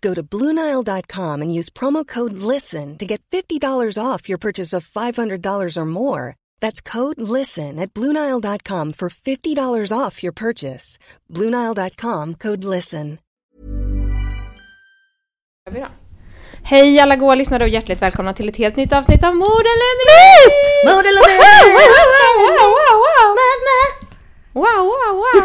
Go to Bluenile.com and use promo code LISTEN to get $50 off your purchase of $500 or more. That's code LISTEN at Bluenile.com for $50 off your purchase. Bluenile.com code LISTEN. Hej alla goa lyssnare och hjärtligt välkomna till ett helt nytt avsnitt av Mord eller Myt! Mord eller myt! Wow, wow, wow, wow. Wow, wow, wow,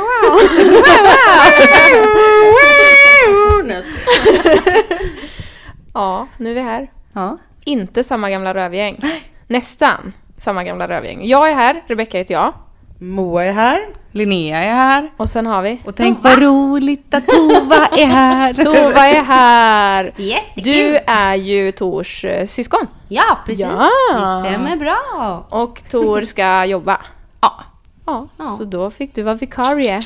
wow. Ja, nu är vi här. Ja. Inte samma gamla rövgäng. Nästan samma gamla rövgäng. Jag är här, Rebecka heter jag. Moa är här. Linnea är här. Och sen har vi Och tänk vad roligt att Tova är här. Tova är här. Jättekul. Du är ju Tors eh, syskon. Ja, precis. Ja. Det stämmer bra. Och Tor ska jobba. Ja. Ja, Ja. så då fick du vara vikarie.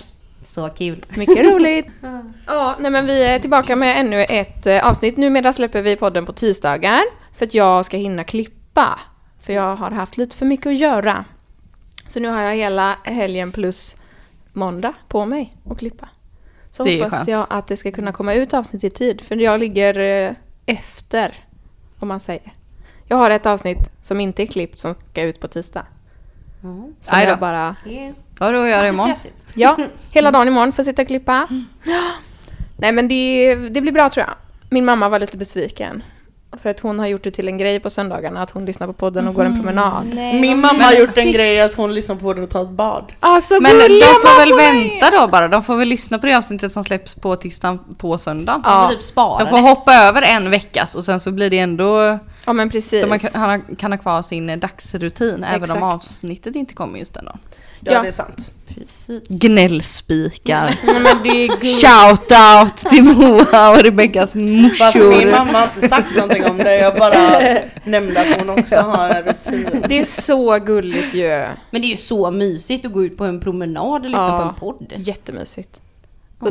Så kul. Mycket roligt. Ja, nej men vi är tillbaka med ännu ett eh, avsnitt. Numera släpper vi podden på tisdagar för att jag ska hinna klippa. För jag har haft lite för mycket att göra. Så nu har jag hela helgen plus måndag på mig att klippa. Så Det hoppas jag att det ska kunna komma ut avsnitt i tid. För jag ligger eh, efter, om man säger. Jag har ett avsnitt som inte är klippt som ska ut på tisdag. Som Aj då. jag bara Vad då gör det imorgon? Ja, hela dagen imorgon får sitta och klippa. Nej men det, det blir bra tror jag. Min mamma var lite besviken. För att hon har gjort det till en grej på söndagarna att hon lyssnar på podden och går en promenad. Min mamma har gjort en grej att hon lyssnar på den och tar ett bad. Alltså Men de får väl vänta då bara. De får väl lyssna på det avsnittet som släpps på tisdagen på söndagen. Ja. typ de får hoppa över en veckas och sen så blir det ändå... Ja men precis. De kan, han kan ha kvar sin eh, dagsrutin även Exakt. om avsnittet inte kommer just den dagen. Ja, Ja. det är sant. Gnällspikar. Är gulligt. Shout out till Moa och Rebeckas Fast min morsor. mamma har inte sagt någonting om det. Jag bara nämnde att hon också har en rutin. Det är så gulligt ju. Men det är ju så mysigt att gå ut på en promenad och lyssna Ja. på en podd. Jättemysigt.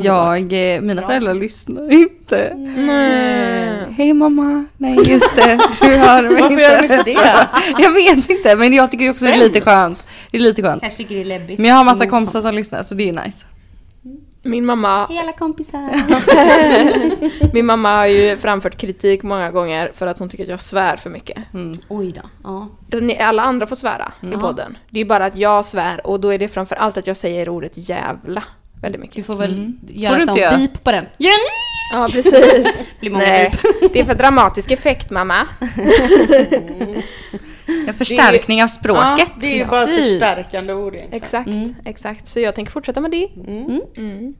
Jag, eh, mina föräldrar lyssnar inte. Nej. Hej mamma. Nej just det, du hör mig Varför inte. gör de inte det? Jag vet inte men jag tycker också det är lite Sämst. skönt. Det är lite skönt. Kanske tycker det är läbbigt. Men jag har massa kompisar som lyssnar så det är nice. Min mamma Hej alla kompisar. Min mamma har ju framfört kritik många gånger för att hon tycker att jag svär för mycket. Oj då. Ja. Alla andra får svära i podden. Det är bara att jag svär och då är det framför allt att jag säger ordet jävla väldigt Du mycket. får väl Får göra du en sån göra? beep på den. Ja, precis. Blir många Nej, det är för dramatisk effekt mamma. En förstärkning av språket. Ja, det är ju bara Precis. förstärkande ord egentligen. Exakt, exakt. Så jag tänker fortsätta med det. Mm.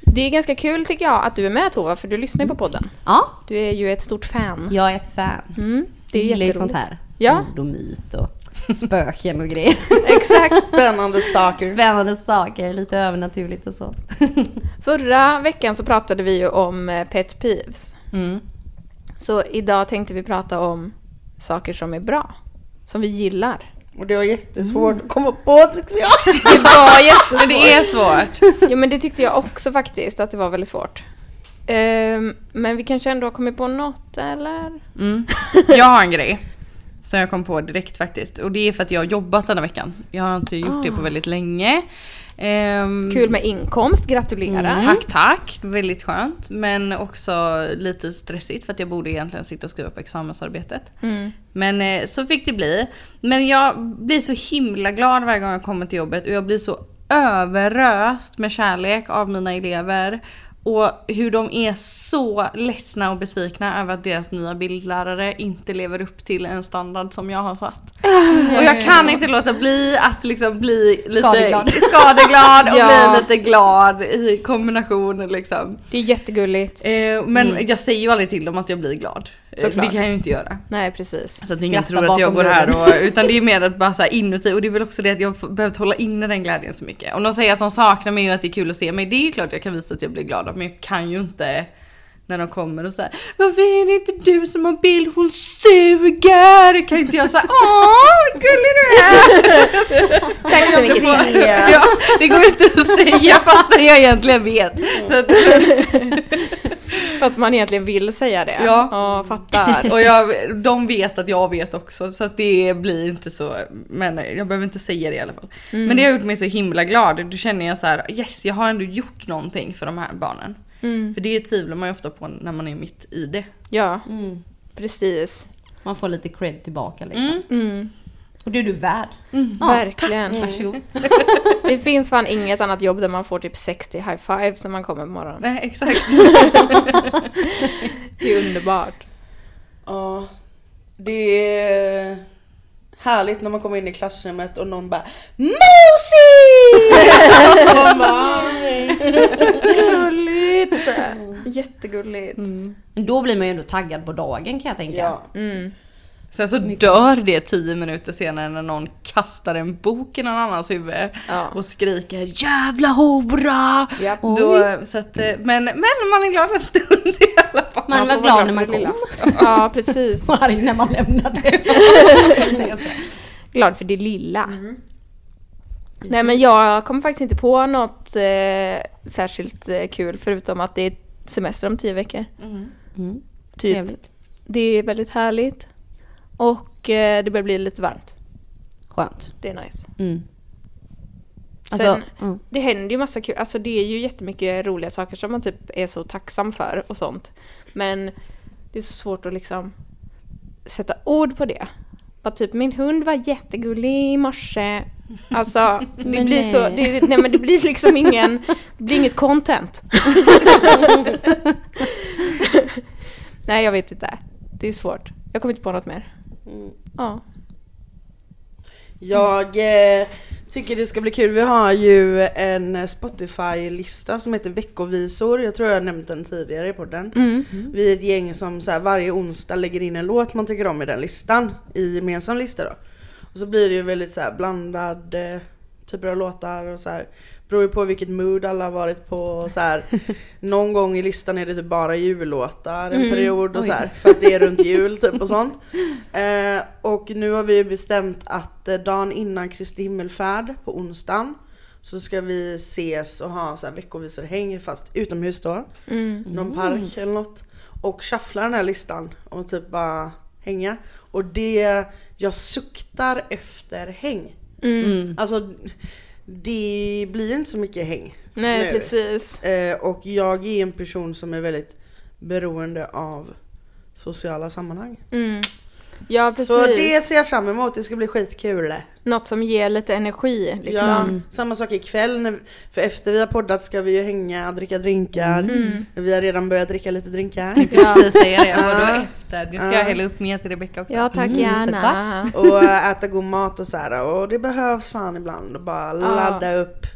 Det är ganska kul tycker jag att du är med Tova, för du lyssnar ju på podden. Ja, Du är ju ett stort fan. jag är ett fan. Mm, det är Jag gillar ju sånt här. Ja. Ord och myt och spöken och grejer. Exakt. Spännande saker. Spännande saker, lite övernaturligt och så. Förra veckan så pratade vi ju om eh, pet peeves. Mm. Så idag tänkte vi prata om saker som är bra. Som vi gillar. Och det var jättesvårt att komma på tyckte jag. Det var jättesvårt. Men det är svårt. Jo men det tyckte jag också faktiskt att det var väldigt svårt. Ehm, men vi kanske ändå har kommit på något eller? Mm. Jag har en grej. Som jag kom på direkt faktiskt. Och det är för att jag har jobbat denna veckan. Jag har inte gjort det på väldigt länge. Ehm, Kul med inkomst, gratulerar. Tack, tack. Väldigt skönt. Men också lite stressigt för att jag borde egentligen sitta och skriva på examensarbetet. Mm. Men eh, så fick det bli. Men jag blir så himla glad varje gång jag kommer till jobbet och jag blir så överröst med kärlek av mina elever Och hur de är så ledsna och besvikna över att deras nya bildlärare inte lever upp till en standard som jag har satt. Och jag kan inte låta bli att liksom bli lite Skadeglad. skadeglad och Ja. bli lite glad i kombination liksom. Det är jättegulligt. Eh, men jag säger ju aldrig till dem att jag blir glad. Såklart. Det kan jag ju inte göra. Nej precis. Så att ingen Skratta tror att jag går här och, utan det är mer att bara så här inuti och det är väl också det att jag har behövt hålla inne den glädjen så mycket. Om de säger att de saknar mig och att det är kul att se mig, det är ju klart jag kan visa att jag blir glad men jag kan ju inte när de kommer och säger Varför är det inte du som har bild? Hon suger! Kan inte jag säga Åh vad gullig du är! Tack så mycket. Det- ja, det går inte att säga fast jag egentligen vet. Så att, Fast man egentligen vill säga det. Ja. Ja, fattar. och jag, de vet att jag vet också så att det blir inte så, men jag behöver inte säga det i alla fall. Mm. Men det har gjort mig så himla glad, då känner jag så här: yes jag har ändå gjort någonting för de här barnen. Mm. För det tvivlar man ju ofta på när man är mitt i det. Ja, Mm. precis. Man får lite cred tillbaka liksom. Mm. Och det är du värd. Verkligen. Varsågod. Det finns fan inget annat jobb där man får typ 60 high fives när man kommer på morgonen. Nej exakt. Det är underbart. Ja, det är härligt när man kommer in i klassrummet och någon bara MOSI! Gulligt! Jättegulligt. Men då blir man ju ändå taggad på dagen kan jag tänka. ja. Mm. Sen så dör det tio minuter senare när någon kastar en bok i någon annans huvud Ja. och skriker jävla hora! Japp. Då, så att, eh, men, men man är glad en stund i alla fall. Man Man var glad när man för kom. Ja, precis. Och arg när man lämnade. Glad för det lilla. Nej men jag kommer faktiskt inte på något eh, särskilt eh, kul förutom att det är semester om tio veckor. Mm. Typ. Trevligt. Det är väldigt härligt. Och eh, det börjar bli lite varmt. Skönt. Det är nice. Mm. Sen, Alltså, mm. det händer ju massa kul, alltså det är ju jättemycket roliga saker som man typ är så tacksam för och sånt. Men det är så svårt att liksom sätta ord på det. Bara typ min hund var jättegullig i morse. Alltså det Men blir så, nej. det, nej men det blir liksom ingen, det blir inget content. nej jag vet inte. Det är svårt. Jag kommer inte på något mer. Ja. Jag eh, tycker det ska bli kul. Vi har ju en Spotify-lista som heter veckovisor. Jag tror jag har nämnt den tidigare i podden. Mm. Vi är ett gäng som så här, varje onsdag lägger in en låt man tycker om i den listan. I gemensam lista då. Och så blir det ju väldigt så här blandad eh, typer av låtar och så här. Beror ju på vilket mood alla har varit på så här. Någon gång i listan är det typ bara jullåtar en period och så här, För att det är runt jul typ och sånt. Eh, och nu har vi bestämt att eh, dagen innan Kristi himmelfärd på onsdagen så ska vi ses och ha så här veckovisarhäng fast utomhus då. Någon park eller något. Och shuffla den här listan och typ bara hänga. Och det, jag suktar efter häng. Alltså det blir inte så mycket häng Nej nu. precis. Eh, och jag är en person som är väldigt beroende av sociala sammanhang. Mm. Ja precis. Så det ser jag fram emot, det ska bli skitkul. Något som ger lite energi liksom. Ja, samma sak ikväll, när, för efter vi har poddat ska vi ju hänga, dricka drinkar. Mm. Vi har redan börjat dricka lite drinkar. Jag precis säga det, vadå Ja. efter? Nu ska jag hälla upp mer till Rebecca också. Ja tack gärna. och äh, äta god mat och så här. Och det behövs fan ibland att bara ladda upp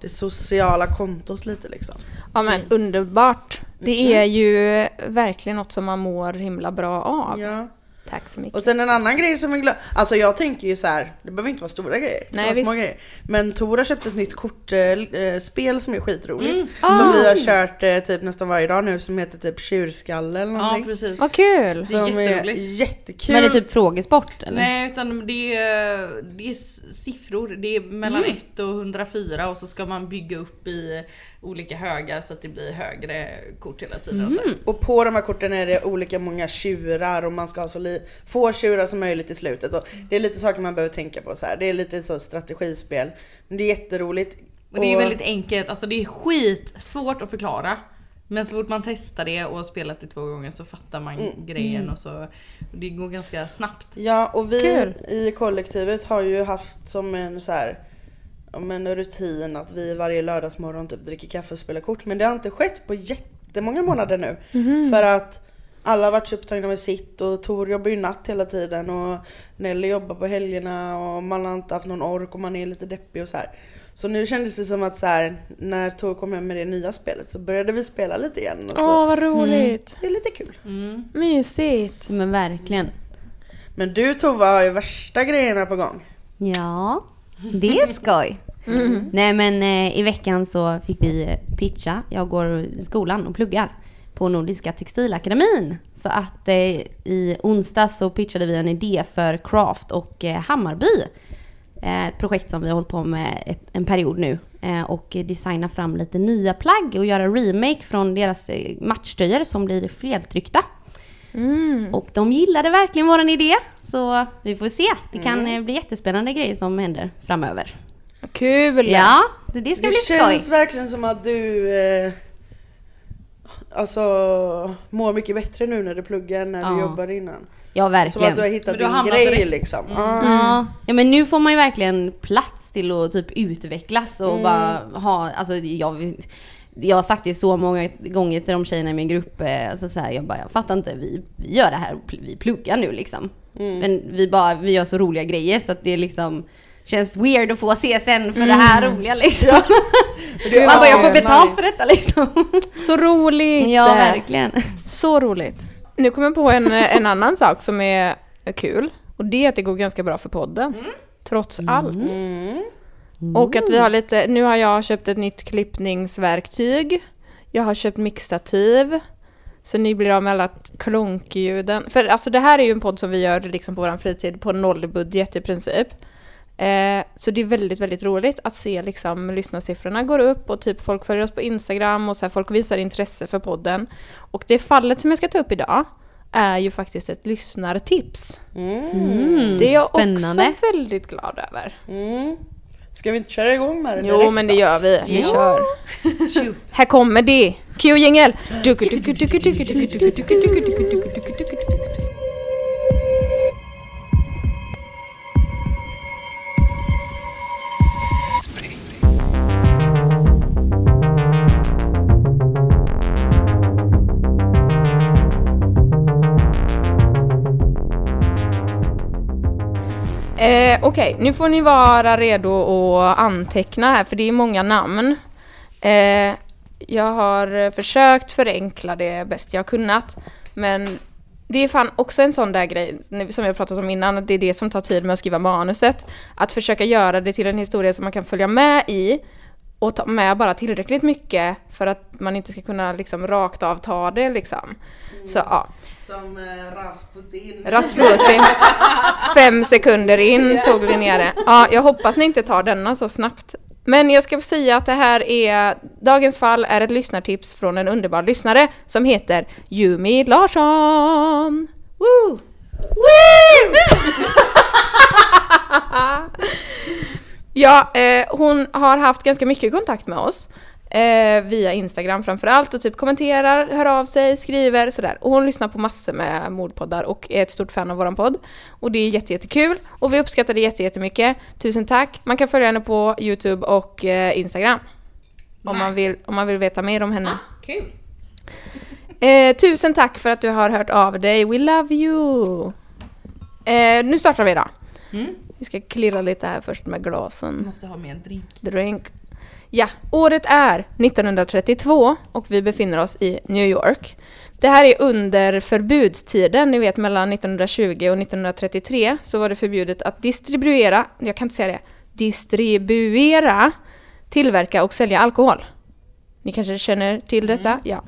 det sociala kontot lite liksom. Ja men underbart. Det är ju verkligen något som man mår himla bra av. Ja. Tack så mycket. Och sen en annan grej som är glad, alltså jag tänker ju så här, det behöver inte vara stora grejer, det Nej, kan vara små grejer. Men Tor har köpt ett nytt kortspel som är skitroligt. Som Ah. vi har kört eh, typ nästan varje dag nu som heter typ tjurskalle eller Ja någonting. precis. Vad kul! Det är som är jättekul. Men det är typ frågesport eller? Nej utan det är, det är siffror, det är mellan 1 och 104 och så ska man bygga upp i olika högar så att det blir högre kort hela tiden. Och så. här. Och på de här korten är det olika många tjurar och man ska ha så få tjurar som möjligt i slutet. Och det är lite saker man behöver tänka på så här. Det är lite så strategispel. Men det är jätteroligt. Och det är väldigt enkelt, alltså det är skit svårt att förklara. Men så fort man testar det och har spelat det två gånger så fattar man grejen och så och det går ganska snabbt. Ja och vi Kul. i kollektivet har ju haft som en så här ja, men rutin att vi varje lördagsmorgon typ dricker kaffe och spelar kort. Men det har inte skett på jättemånga månader nu. För att alla har varit så upptagna med sitt och Tor jobbar ju natt hela tiden och Nelly jobbar på helgerna och man har inte haft någon ork och man är lite deppig och så här. Så nu kändes det som att så här, när Tor kom hem med det nya spelet så började vi spela lite igen. Och så. Åh, vad roligt. Det är lite kul. Mysigt. Men verkligen. Men du Tova har ju värsta grejerna på gång. Ja, det är skoj. Nej men eh, i veckan så fick vi eh, pitcha. Jag går i skolan och pluggar på Nordiska Textilakademin. Så att eh, i onsdag så pitchade vi en idé för Craft och eh, Hammarby. Eh, ett projekt som vi har hållit på med ett, en period nu. Eh, och designa fram lite nya plagg och göra remake från deras eh, matchtröjor som blir flertryckta. Och de gillade verkligen våran idé. Så vi får se. Det kan eh, bli jättespännande grejer som händer framöver. Kul! Ja, så det ska Det bli känns skoj. verkligen som att du eh, alltså mår mycket bättre nu när du pluggar än när Ja. du jobbade innan. Ja, Som att du har verkligen. hittat du har din grej liksom. Ja. ja, men nu får man ju verkligen plats till att typ utvecklas och bara ha, alltså jag, jag har sagt det så många gånger till de tjejerna i min grupp, eh, alltså så här, jag bara, jag fattar inte, vi, vi gör det här, vi pluggar nu liksom. Men vi bara, vi gör så roliga grejer så att det liksom känns weird att få CSN för det här roliga liksom. Är Man bara, jag får betalt för detta liksom. Så roligt! Ja, verkligen. Så roligt. Nu kommer jag på en, en annan sak som är kul. Och det är att det går ganska bra för podden. Trots allt. Mm. Och att vi har lite, nu har jag köpt ett nytt klippningsverktyg. Jag har köpt mixtativ. Så ni blir av med alla klonkljuden. För alltså det här är ju en podd som vi gör liksom på vår fritid på nollbudget i princip. Eh, så det är väldigt, väldigt roligt att se liksom lyssnarsiffrorna går upp och typ folk följer oss på Instagram och så här, folk visar intresse för podden. Och det fallet som jag ska ta upp idag är ju faktiskt ett lyssnartips. Mm, Det är jag spännande. också väldigt glad över. Mm. Ska vi inte köra igång med det Jo, direkt men då? det gör vi. Vi kör. Här kommer det. Q-jingel. Eh, Okej, nu får ni vara redo att anteckna här för det är många namn. Eh, jag har försökt förenkla det bäst jag kunnat. Men det är fan också en sån där grej som jag pratat om innan, att det är det som tar tid med att skriva manuset. Att försöka göra det till en historia som man kan följa med i och ta med bara tillräckligt mycket för att man inte ska kunna liksom rakt av ta det liksom. Så ja. Som eh, Rasputin. Rasputin. Fem sekunder in tog Linnea det. Ja, jag hoppas ni inte tar denna så snabbt. Men jag ska säga att det här är, dagens fall är ett lyssnartips från en underbar lyssnare som heter Jumi Larsson. Woo! Woo! ja, eh, hon har haft ganska mycket kontakt med oss. Eh, via Instagram framförallt och typ kommenterar, hör av sig, skriver sådär. Och hon lyssnar på massor med mordpoddar och är ett stort fan av våran podd. Och det är jätte, jättekul. Och vi uppskattar det jätte, jättemycket. Tusen tack. Man kan följa henne på Youtube och eh, Instagram. Om, man vill, om man vill veta mer om henne. Kul. Eh, tusen tack för att du har hört av dig. We love you! Eh, nu startar vi då. Vi ska klirra lite här först med glasen. Måste ha med en drink. Drink. Ja, året är 1932 och vi befinner oss i New York. Det här är under förbudstiden, ni vet mellan 1920 och 1933 så var det förbjudet att distribuera, jag kan inte säga det, distribuera, tillverka och sälja alkohol. Ni kanske känner till detta? Ja.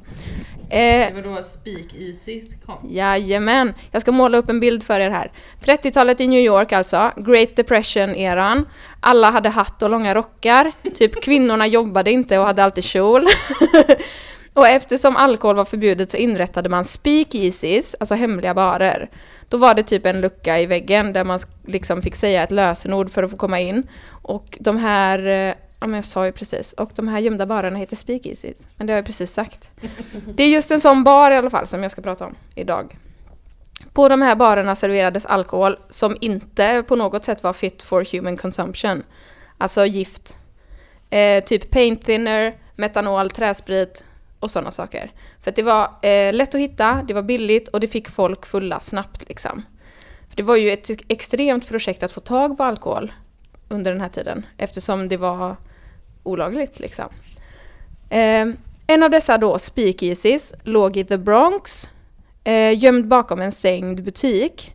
Eh, Det var då Speak Easys kom. Jajamän, jag ska måla upp en bild för er här. 30-talet i New York alltså, Great Depression-eran. Alla hade hatt och långa rockar. Typ kvinnorna jobbade inte och hade alltid kjol. och eftersom alkohol var förbjudet så inrättade man speakeasies, alltså hemliga barer. Då var det typ en lucka i väggen där man liksom fick säga ett lösenord för att få komma in. Och de här, eh, ja men jag sa ju precis, och de här gömda barerna heter speakeasies. Men det har jag precis sagt. Det är just en sån bar i alla fall som jag ska prata om idag. På de här barerna serverades alkohol som inte på något sätt var fit for human consumption. Alltså gift. Eh, typ paint thinner, metanol, träsprit och sådana saker. För att det var eh, lätt att hitta, det var billigt och det fick folk fulla snabbt liksom. För det var ju ett extremt projekt att få tag på alkohol under den här tiden eftersom det var olagligt liksom. Eh, en av dessa då, speakeasies, låg i The Bronx, eh, gömd bakom en stängd butik.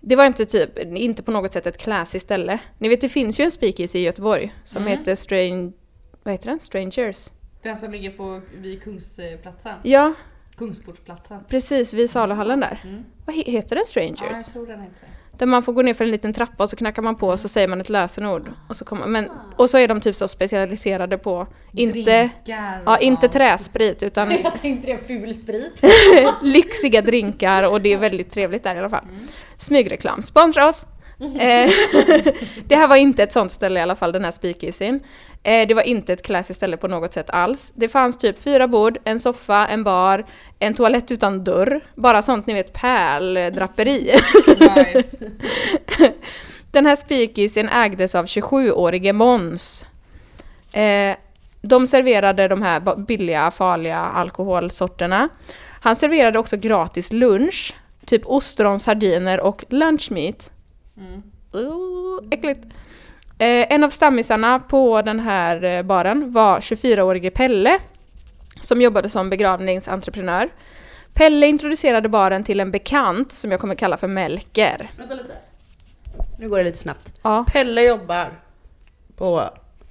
Det var inte typ, inte på något sätt ett classy ställe. Ni vet det finns ju en speakeasy i Göteborg som Mm. heter Strange, vad heter den? Strangers. Den som ligger på, vid Kungsplatsen. Ja, Kungsportsplatsen. precis vid saluhallen där. Mm. Vad he- heter den? Ja, Strangers? jag tror den heter Där man får gå ner för en liten trappa och så knackar man på och så säger man ett lösenord. Och så, kommer, men, och så är de typ så specialiserade på, inte, ja, inte träsprit utan Jag tänkte det, ful sprit. lyxiga drinkar och det är väldigt trevligt där i alla fall. Smygreklam, sponsra oss! Eh, det här var inte ett sånt ställe i alla fall, den här speakeasyn. Eh, det var inte ett classy ställe på något sätt alls. Det fanns typ fyra bord, en soffa, en bar, en toalett utan dörr. Bara sånt ni vet pärldraperi. Nice. Den här speakeasyn ägdes av 27-årige Måns. Eh, de serverade de här billiga, farliga alkoholsorterna. Han serverade också gratis lunch, typ ostron, sardiner och lunchmeat. Mm. Uh, äckligt. Eh, en av stammisarna på den här eh, baren var 24-årige Pelle, som jobbade som begravningsentreprenör. Pelle introducerade baren till en bekant som jag kommer kalla för Melker. Vänta lite. Nu går det lite snabbt. Ja. Pelle jobbar på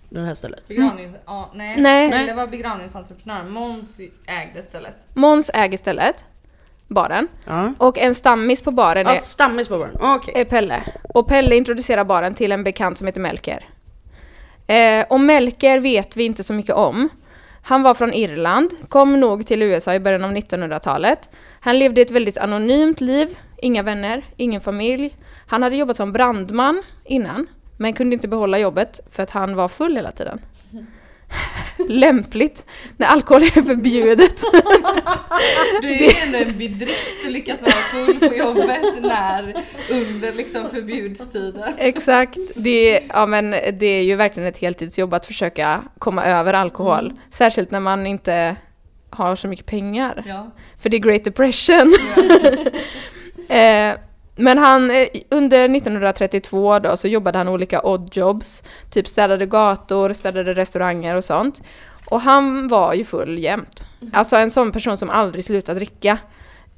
det här stället. Begravnings... Ja, nej. Nej. nej. Det var begravningsentreprenör. Måns ägde stället. Måns äger stället, baren. Ja. Och en stammis på baren Ja, är, stammis på baren. Okej. är Pelle. Och Pelle introducerar baren till en bekant som heter Melker. Eh, och Melker vet vi inte så mycket om. Han var från Irland, kom nog till USA i början av 1900-talet. Han levde ett väldigt anonymt liv, inga vänner, ingen familj. Han hade jobbat som brandman innan, men kunde inte behålla jobbet för att han var full hela tiden. Lämpligt, när alkohol är förbjudet. Det är ju ändå en bedrift att lyckas vara full på jobbet när under liksom förbudstider. Exakt. Det, ja, men det är ju verkligen ett heltidsjobb att försöka komma över alkohol. Särskilt när man inte har så mycket pengar. Ja. För det är Great Depression. eh, men han, eh, under 1932 då, så jobbade han olika odd jobs. Typ städade gator, städade restauranger och sånt. Och han var ju full jämt. Alltså en sån person som aldrig slutar dricka.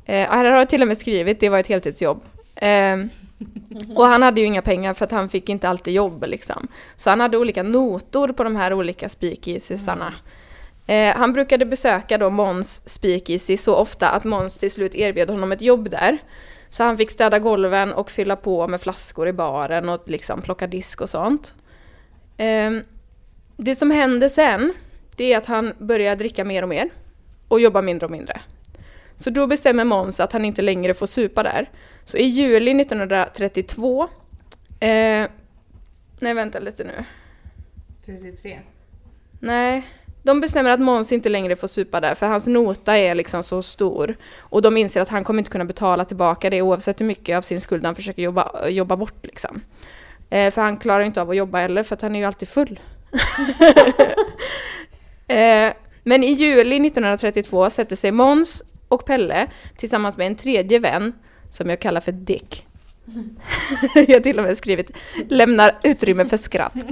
Eh, här har jag till och med skrivit, det var ett heltidsjobb. Eh, och han hade ju inga pengar för att han fick inte alltid jobb liksom. Så han hade olika notor på de här olika speakeasiesarna. Eh, han brukade besöka då Måns speakeasy så ofta att Måns till slut erbjöd honom ett jobb där. Så han fick städa golven och fylla på med flaskor i baren och liksom plocka disk och sånt. Ehm, det som hände sen, det är att han börjar dricka mer och mer och jobba mindre och mindre. Så då bestämmer Måns att han inte längre får supa där. Så i juli 1932, eh, nej vänta lite nu. 33. Nej, de bestämmer att Måns inte längre får supa där för hans nota är liksom så stor. Och de inser att han kommer inte kunna betala tillbaka det oavsett hur mycket av sin skuld han försöker jobba, jobba bort liksom. Eh, för han klarar inte av att jobba heller för att han är ju alltid full. eh, men i juli 1932 sätter sig Måns och Pelle tillsammans med en tredje vän som jag kallar för Dick. jag har till och med skrivit lämnar utrymme för skratt.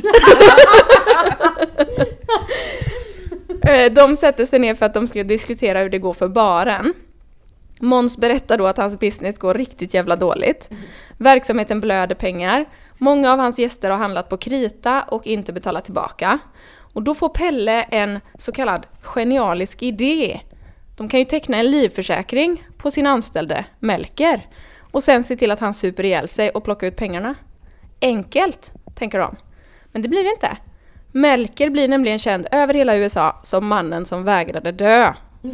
Eh, de sätter sig ner för att de ska diskutera hur det går för baren. Måns berättar då att hans business går riktigt jävla dåligt. Verksamheten blöder pengar. Många av hans gäster har handlat på krita och inte betalat tillbaka. Och då får Pelle en så kallad genialisk idé. De kan ju teckna en livförsäkring på sin anställde Melker och sen se till att han super ihjäl sig och plocka ut pengarna. Enkelt, tänker de. Men det blir det inte. Melker blir nämligen känd över hela USA som mannen som vägrade dö.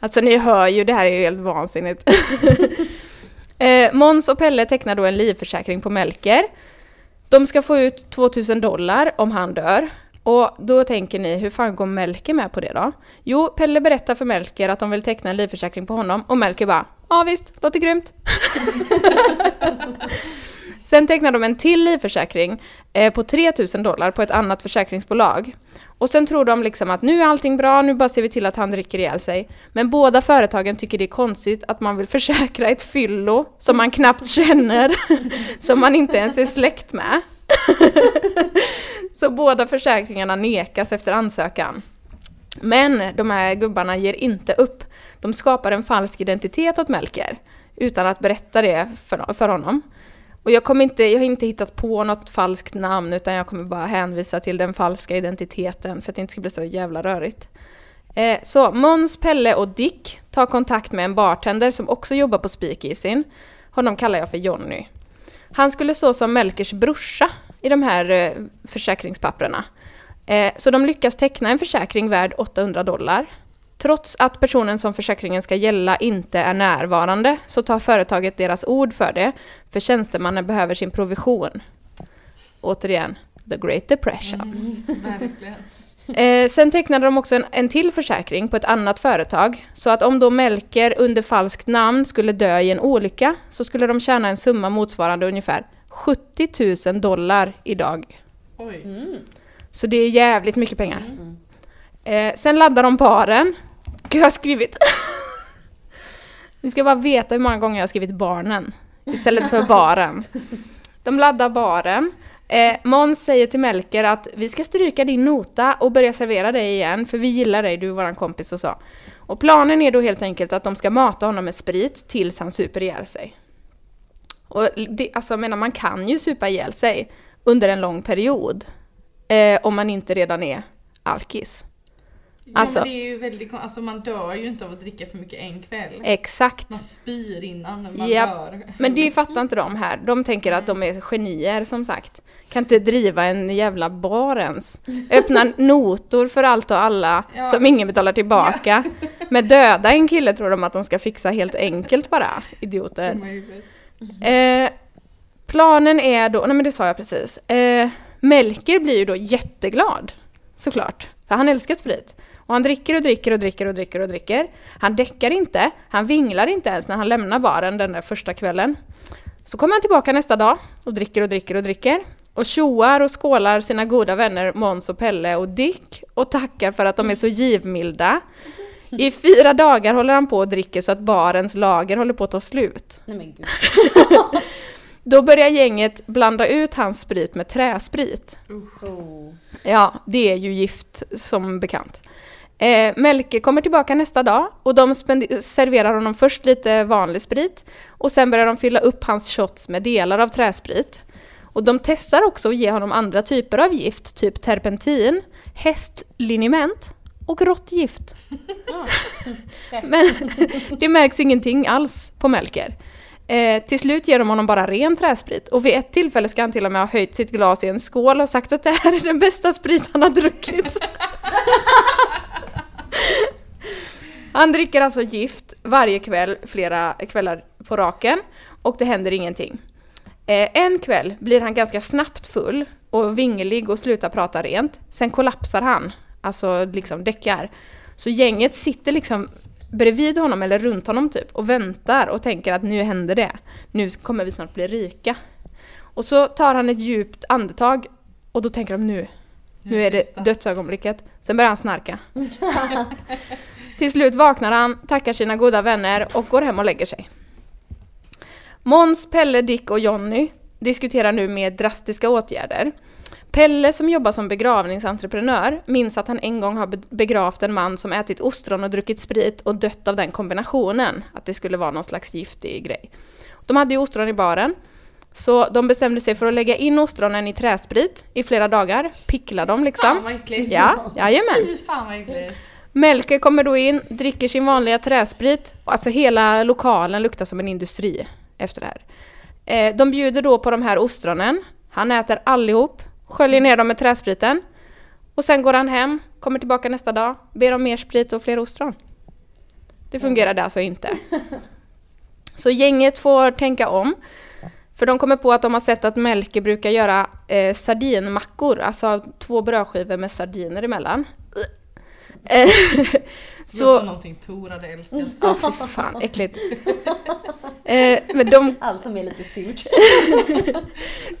Alltså ni hör ju, det här är ju helt vansinnigt. eh, Måns och Pelle tecknar då en livförsäkring på Melker. De ska få ut 2000 dollar om han dör. Och då tänker ni, hur fan går Melker med på det då? Jo, Pelle berättar för Melker att de vill teckna en livförsäkring på honom och Melker bara, ja visst, låter grymt. Sen tecknar de en till livförsäkring eh, på 3000 dollar på ett annat försäkringsbolag. Och sen tror de liksom att nu är allting bra, nu bara ser vi till att han dricker ihjäl sig. Men båda företagen tycker det är konstigt att man vill försäkra ett fyllo som man knappt känner, som man inte ens är släkt med. Så båda försäkringarna nekas efter ansökan. Men de här gubbarna ger inte upp. De skapar en falsk identitet åt Melker utan att berätta det för, för honom. Och jag, kommer inte, jag har inte hittat på något falskt namn utan jag kommer bara hänvisa till den falska identiteten för att det inte ska bli så jävla rörigt. Eh, så Måns, Pelle och Dick tar kontakt med en bartender som också jobbar på Speakeasyn. Honom kallar jag för Jonny. Han skulle så som Melkers brorsa i de här eh, försäkringspapperna. Eh, så de lyckas teckna en försäkring värd 800 dollar. Trots att personen som försäkringen ska gälla inte är närvarande så tar företaget deras ord för det, för tjänstemannen behöver sin provision. Återigen, the great depression. Verkligen. Eh, sen tecknade de också en, en till försäkring på ett annat företag. Så att om då Melker under falskt namn skulle dö i en olycka så skulle de tjäna en summa motsvarande ungefär 70 000 dollar idag. Oj. Så det är jävligt mycket pengar. Eh, sen laddar de baren. Gud, jag har skrivit... Ni ska bara veta hur många gånger jag har skrivit barnen istället för baren. De laddar baren. Eh, Måns säger till Melker att vi ska stryka din nota och börja servera dig igen för vi gillar dig, du är våran kompis och så. Och planen är då helt enkelt att de ska mata honom med sprit tills han super ihjäl sig. Och det, alltså jag menar man kan ju supa ihjäl sig under en lång period. Eh, om man inte redan är alkis. Ja, Alltså- men det är ju väldigt alltså man dör ju inte av att dricka för mycket en kväll. Exakt. Man spyr innan man Japp. dör. Men det fattar inte de här. De tänker att de är genier som sagt. Kan inte driva en jävla bar ens. Öppna notor för allt och alla Ja. som ingen betalar tillbaka. Men döda en kille tror de att de ska fixa helt enkelt bara. Idioter. Huvudet. Eh, planen är då, nej men det sa jag precis. Eh, Melker blir ju då jätteglad. Såklart. För han älskar sprit. Och han dricker och dricker och dricker och dricker och dricker. Han däckar inte, han vinglar inte ens när han lämnar baren den där första kvällen. Så kommer han tillbaka nästa dag och dricker och dricker och dricker. Och tjoar och skålar sina goda vänner Måns och Pelle och Dick och tackar för att de är så givmilda. I fyra dagar håller han på och dricker så att barens lager håller på att ta slut. Nej men gud. Då börjar gänget blanda ut hans sprit med träsprit. Oh. Ja, det är ju gift som bekant. Eh, Melke kommer tillbaka nästa dag och de serverar honom först lite vanlig sprit och sen börjar de fylla upp hans shots med delar av träsprit. Och de testar också att ge honom andra typer av gift, typ terpentin, hästliniment och råttgift. Men det märks ingenting alls på Melker. Eh, till slut ger de honom bara ren träsprit och vid ett tillfälle ska han till och med ha höjt sitt glas i en skål och sagt att det här är den bästa sprit han har druckit. han dricker alltså gift varje kväll, flera kvällar på raken och det händer ingenting. Eh, en kväll blir han ganska snabbt full och vinglig och slutar prata rent. Sen kollapsar han, alltså liksom däckar. Så gänget sitter liksom bredvid honom eller runt honom typ och väntar och tänker att nu händer det. Nu kommer vi snart bli rika. Och så tar han ett djupt andetag och då tänker de nu, nu är det dödsögonblicket. Sen börjar han snarka. Till slut vaknar han, tackar sina goda vänner och går hem och lägger sig. Måns, Pelle, Dick och Jonny diskuterar nu mer drastiska åtgärder. Pelle som jobbar som begravningsentreprenör minns att han en gång har be- begravt en man som ätit ostron och druckit sprit och dött av den kombinationen. Att det skulle vara någon slags giftig grej. De hade ju ostron i baren. Så de bestämde sig för att lägga in ostronen i träsprit i flera dagar. Pickla dem liksom. Fan vad äckligt. Ja, jajamän. Fy fan vad äckligt. Melker kommer då in, dricker sin vanliga träsprit. Alltså hela lokalen luktar som en industri efter det här. Eh, de bjuder då på de här ostronen. Han äter allihop, sköljer ner dem med träspriten. Och sen går han hem, kommer tillbaka nästa dag, ber om mer sprit och fler ostron. Det fungerade alltså inte. Så gänget får tänka om. För de kommer på att de har sett att Melker brukar göra eh, sardinmackor, alltså två brödskivor med sardiner emellan. Eh, Så... Så, någonting Tor hade älskat. ja fy fan, äckligt. Eh, men de, Allt som är lite surt.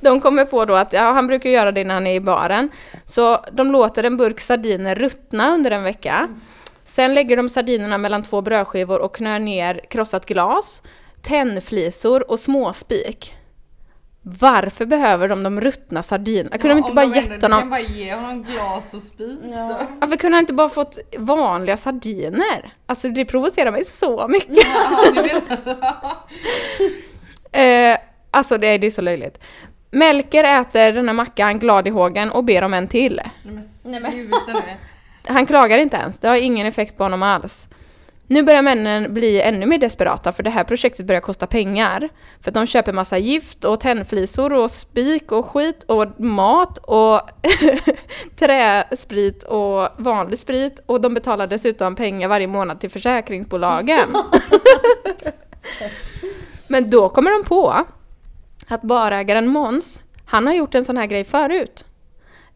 de kommer på då att, ja han brukar göra det när han är i baren. Så de låter en burk sardiner ruttna under en vecka. Sen lägger de sardinerna mellan två brödskivor och knör ner krossat glas, tändflisor och småspik. Varför behöver de de ruttna sardinerna? Kunde de inte bara gett Du kan honom... bara ge honom glas och spik då. Varför kunde han inte bara fått vanliga sardiner? Alltså det provocerar mig så mycket. Ja, du. Eh, alltså det är, det är så löjligt. Melker äter den här mackan glad i hågen och ber om en till. Nej men sluta nu. Han klagar inte ens, det har ingen effekt på honom alls. Nu börjar männen bli ännu mer desperata för det här projektet börjar kosta pengar. För att de köper massa gift och tändflisor och spik och skit och mat och träsprit och vanlig sprit och de betalar dessutom pengar varje månad till försäkringsbolagen. Men då kommer de på att barägaren Måns, han har gjort en sån här grej förut.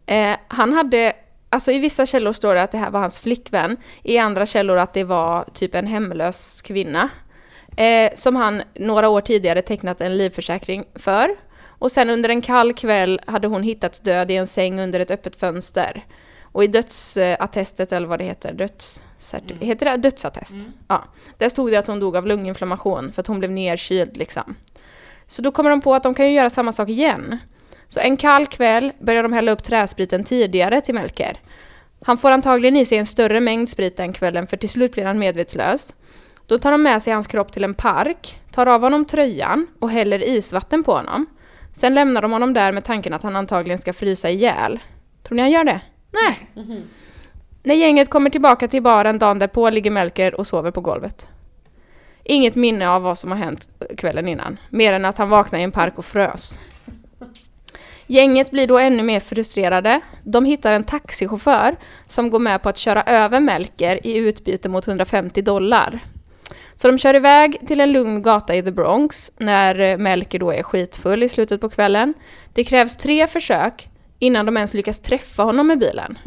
Eh, han hade, alltså i vissa källor står det att det här var hans flickvän, i andra källor att det var typ en hemlös kvinna. Eh, som han några år tidigare tecknat en livförsäkring för. Och sen under en kall kväll hade hon hittats död i en säng under ett öppet fönster. Och i dödsattestet, eller vad det heter, dödscerti- heter det dödsattest? Ja, där stod det att hon dog av lunginflammation för att hon blev nerkyld liksom. Så då kommer de på att de kan ju göra samma sak igen. Så en kall kväll börjar de hälla upp träspriten tidigare till Melker. Han får antagligen i sig en större mängd sprit den kvällen för till slut blir han medvetslös. Då tar de med sig hans kropp till en park, tar av honom tröjan och häller isvatten på honom. Sen lämnar de honom där med tanken att han antagligen ska frysa ihjäl. Tror ni han gör det? Nej. När gänget kommer tillbaka till baren dagen därpå ligger Melker och sover på golvet. Inget minne av vad som har hänt kvällen innan, mer än att han vaknade i en park och frös. Gänget blir då ännu mer frustrerade. De hittar en taxichaufför som går med på att köra över Melker i utbyte mot 150 dollar. Så de kör iväg till en lugn gata i The Bronx när eh, Melker då är skitfull i slutet på kvällen. Det krävs tre försök innan de ens lyckas träffa honom med bilen.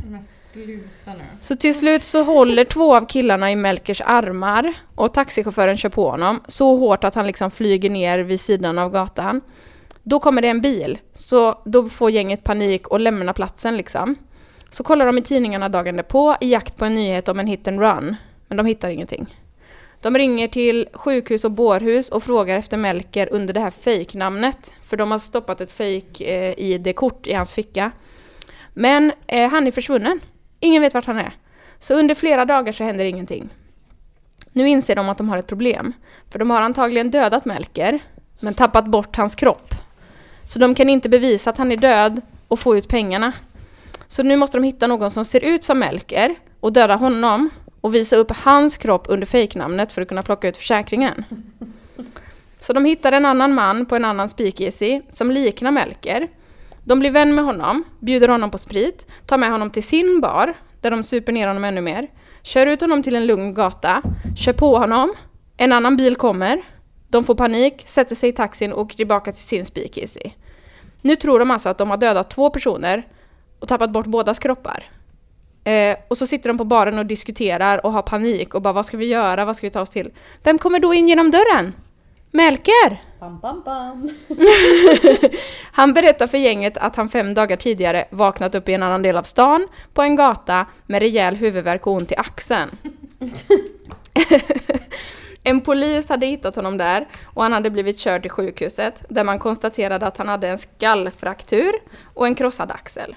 Så till slut så håller två av killarna i Melkers armar och taxichauffören kör på honom så hårt att han liksom flyger ner vid sidan av gatan. Då kommer det en bil, så då får gänget panik och lämnar platsen liksom. Så kollar de i tidningarna dagen därpå i jakt på en nyhet om en hit and run, men de hittar ingenting. De ringer till sjukhus och bårhus och frågar efter Melker under det här fejknamnet, för de har stoppat ett fejk-id-kort eh, i hans ficka. Men eh, han är försvunnen. Ingen vet vart han är. Så under flera dagar så händer ingenting. Nu inser de att de har ett problem. För de har antagligen dödat Melker, men tappat bort hans kropp. Så de kan inte bevisa att han är död och få ut pengarna. Så nu måste de hitta någon som ser ut som Melker och döda honom och visa upp hans kropp under fejknamnet för att kunna plocka ut försäkringen. Så de hittar en annan man på en annan speakeasy som liknar Melker. De blir vän med honom, bjuder honom på sprit, tar med honom till sin bar, där de super ner honom ännu mer, kör ut honom till en lugn gata, kör på honom, en annan bil kommer, de får panik, sätter sig i taxin och åker tillbaka till sin speakeasy. Nu tror de alltså att de har dödat två personer och tappat bort bådas kroppar. Eh, och så sitter de på baren och diskuterar och har panik och bara vad ska vi göra, vad ska vi ta oss till? Vem kommer då in genom dörren? Melker! Bam, bam, bam. Han berättar för gänget att han fem dagar tidigare vaknat upp i en annan del av stan, på en gata, med rejäl huvudvärk och ont i axeln. en polis hade hittat honom där och han hade blivit körd till sjukhuset där man konstaterade att han hade en skallfraktur och en krossad axel.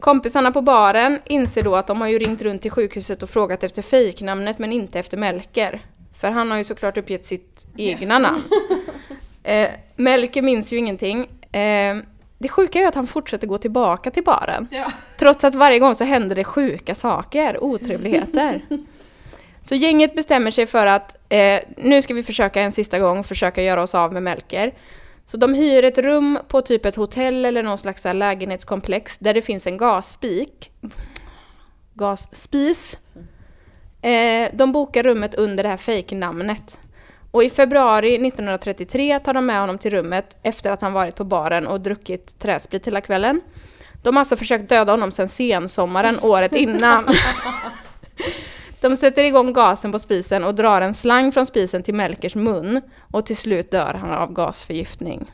Kompisarna på baren inser då att de har ju ringt runt till sjukhuset och frågat efter fejknamnet men inte efter Melker. För han har ju såklart uppgett sitt egna namn. Eh, Melker minns ju ingenting. Eh, det sjuka är ju att han fortsätter gå tillbaka till baren. Ja. Trots att varje gång så händer det sjuka saker, otrevligheter. Så gänget bestämmer sig för att eh, nu ska vi försöka en sista gång, försöka göra oss av med Melker. Så de hyr ett rum på typ ett hotell eller någon slags lägenhetskomplex där det finns en gasspik. Gasspis. Eh, de bokar rummet under det här fejknamnet. Och i februari 1933 tar de med honom till rummet efter att han varit på baren och druckit träsprit hela kvällen. De har alltså försökt döda honom sedan sensommaren året innan. De sätter igång gasen på spisen och drar en slang från spisen till Melkers mun och till slut dör han av gasförgiftning.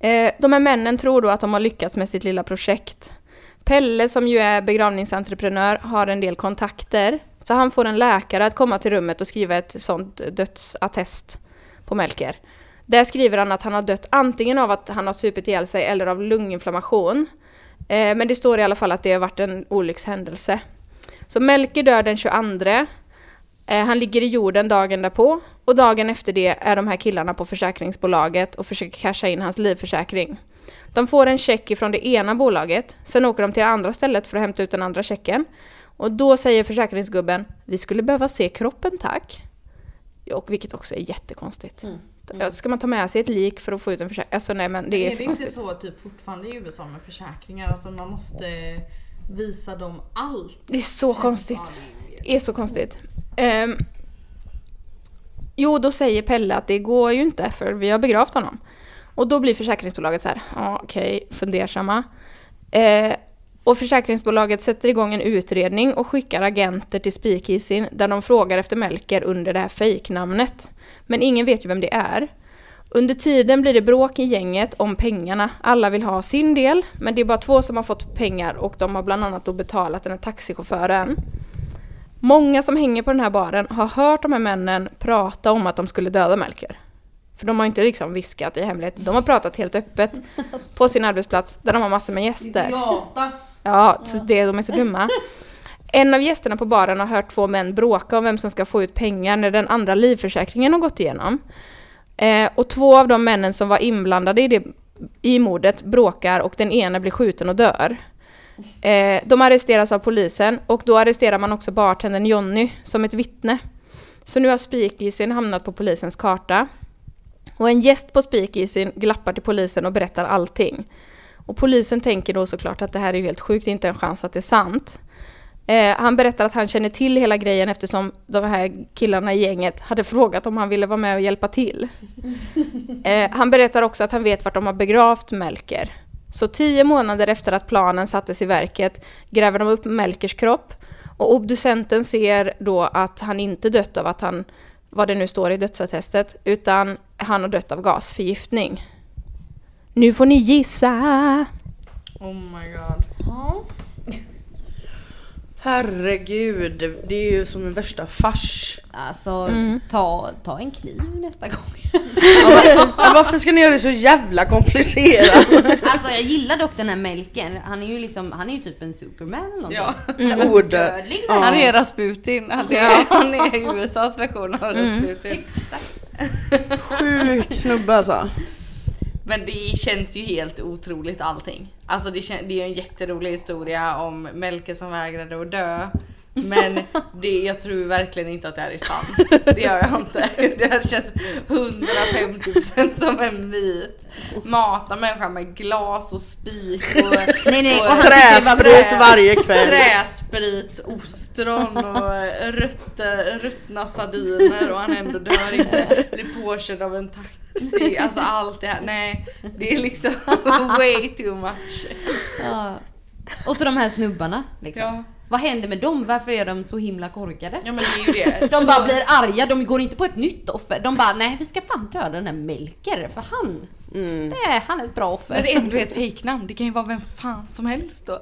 Eh, de här männen tror då att de har lyckats med sitt lilla projekt. Pelle som ju är begravningsentreprenör har en del kontakter så han får en läkare att komma till rummet och skriva ett sånt dödsattest på Melker. Där skriver han att han har dött antingen av att han har supit ihjäl sig eller av lunginflammation. Eh, men det står i alla fall att det har varit en olyckshändelse. Så Melker dör den 22. Eh, han ligger i jorden dagen därpå och dagen efter det är de här killarna på försäkringsbolaget och försöker casha in hans livförsäkring. De får en check ifrån det ena bolaget, sen åker de till det andra stället för att hämta ut den andra checken. Och då säger försäkringsgubben, vi skulle behöva se kroppen tack. Och vilket också är jättekonstigt. Mm. Ska man ta med sig ett lik för att få ut en försäkring? Alltså nej men det är, är för det inte konstigt. så typ fortfarande i USA med försäkringar? Alltså man måste visa dem allt. Det är så konstigt. Det är så konstigt. Ehm, jo, då säger Pelle att det går ju inte för vi har begravt honom. Och då blir försäkringsbolaget så här, ja okej, fundersamma. Eh, och försäkringsbolaget sätter igång en utredning och skickar agenter till Speakeasy där de frågar efter Melker under det här fejknamnet. Men ingen vet ju vem det är. Under tiden blir det bråk i gänget om pengarna. Alla vill ha sin del, men det är bara två som har fått pengar och de har bland annat då betalat den här taxichauffören. Många som hänger på den här baren har hört de här männen prata om att de skulle döda Melker. För de har inte liksom viskat i hemlighet, de har pratat helt öppet på sin arbetsplats där de har massor med gäster. Idiotas! Ja, så det, de är så dumma. En av gästerna på baren har hört två män bråka om vem som ska få ut pengar när den andra livförsäkringen har gått igenom. Eh, och två av de männen som var inblandade i, det, i mordet bråkar och den ena blir skjuten och dör. Eh, de arresteras av polisen och då arresterar man också bartendern Jonny som ett vittne. Så nu har Speakeasyn hamnat på polisens karta. Och en gäst på Speakeasyn glappar till polisen och berättar allting. Och polisen tänker då såklart att det här är ju helt sjukt, det är inte en chans att det är sant. Eh, han berättar att han känner till hela grejen eftersom de här killarna i gänget hade frågat om han ville vara med och hjälpa till. Eh, han berättar också att han vet vart de har begravt Melker. Så tio månader efter att planen sattes i verket gräver de upp Melkers kropp och obducenten ser då att han inte dött av att han, vad det nu står i dödsattestet, utan han har dött av gasförgiftning. Nu får ni gissa! Oh my god. Herregud, det är ju som en värsta fars. Alltså, ta, ta en kniv nästa gång. Men varför ska ni göra det så jävla komplicerat? alltså jag gillar dock den här Melker. Han är ju liksom, han är ju typ en superman eller någonting. Ja. Så Ord. odödlig. Ja. Han är Rasputin. Han är, han är USAs version av Rasputin. Sjuk snubbe alltså. Men det känns ju helt otroligt allting. Alltså det, det är ju en jätterolig historia om Melker som vägrade att dö. Men det, jag tror verkligen inte att det här är sant. Det gör jag inte. Det här känns 150% som en myt. Mata människan med glas och spik och, Nej, nej, och och Träsprit bra. varje kväll. träsprit, ostron och rötta, ruttna sardiner och han ändå dör inte. Blir påkörd av en taxi. Alltså allt det här. Nej, det är liksom way too much. Ja. Och så de här snubbarna liksom. Ja. Vad händer med dem? Varför är de så himla korkade? Ja men det är ju det. De bara blir arga, de går inte på ett nytt offer. De bara, nej vi ska fan döda den här Melker för han, Mm. det är, han är ett bra det offer. ändå är ett fejknamn, det kan ju vara vem fan som helst då.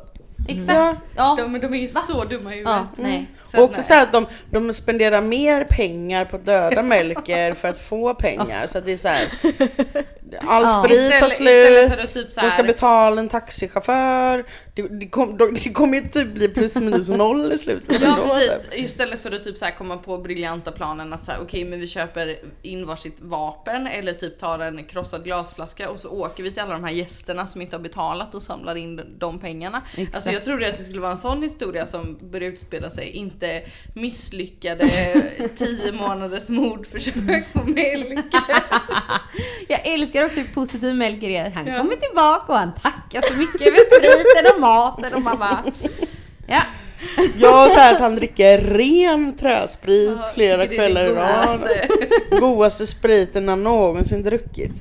Exakt. Ja. De, de är ju så dumma i ja, huvudet. Så Och också så att de, de spenderar mer pengar på att döda Melker för att få pengar. Så att det är så här. All Ja. sprit tar slut, typ de ska betala en taxichaufför. Det, det, kom, de, det kommer typ bli plus minus noll i slutet Ja ändå, precis, typ. istället för att typ så här komma på briljanta planen att så här, okej men vi köper in varsitt vapen eller typ tar en krossad glasflaska och så åker vi till alla de här gästerna som inte har betalat och samlar in de pengarna. Exakt. Alltså jag trodde att det skulle vara en sån historia som började utspela sig, inte misslyckade 10 månaders mordförsök på Melker. Jag älskar också hur positiv Melker är. Han Ja. kommer tillbaka och han tackar så mycket för spriten och maten och man bara, ja. Ja, så här att han dricker ren träsprit Ja, flera kvällar i rad. godaste. Spriten han någonsin druckit.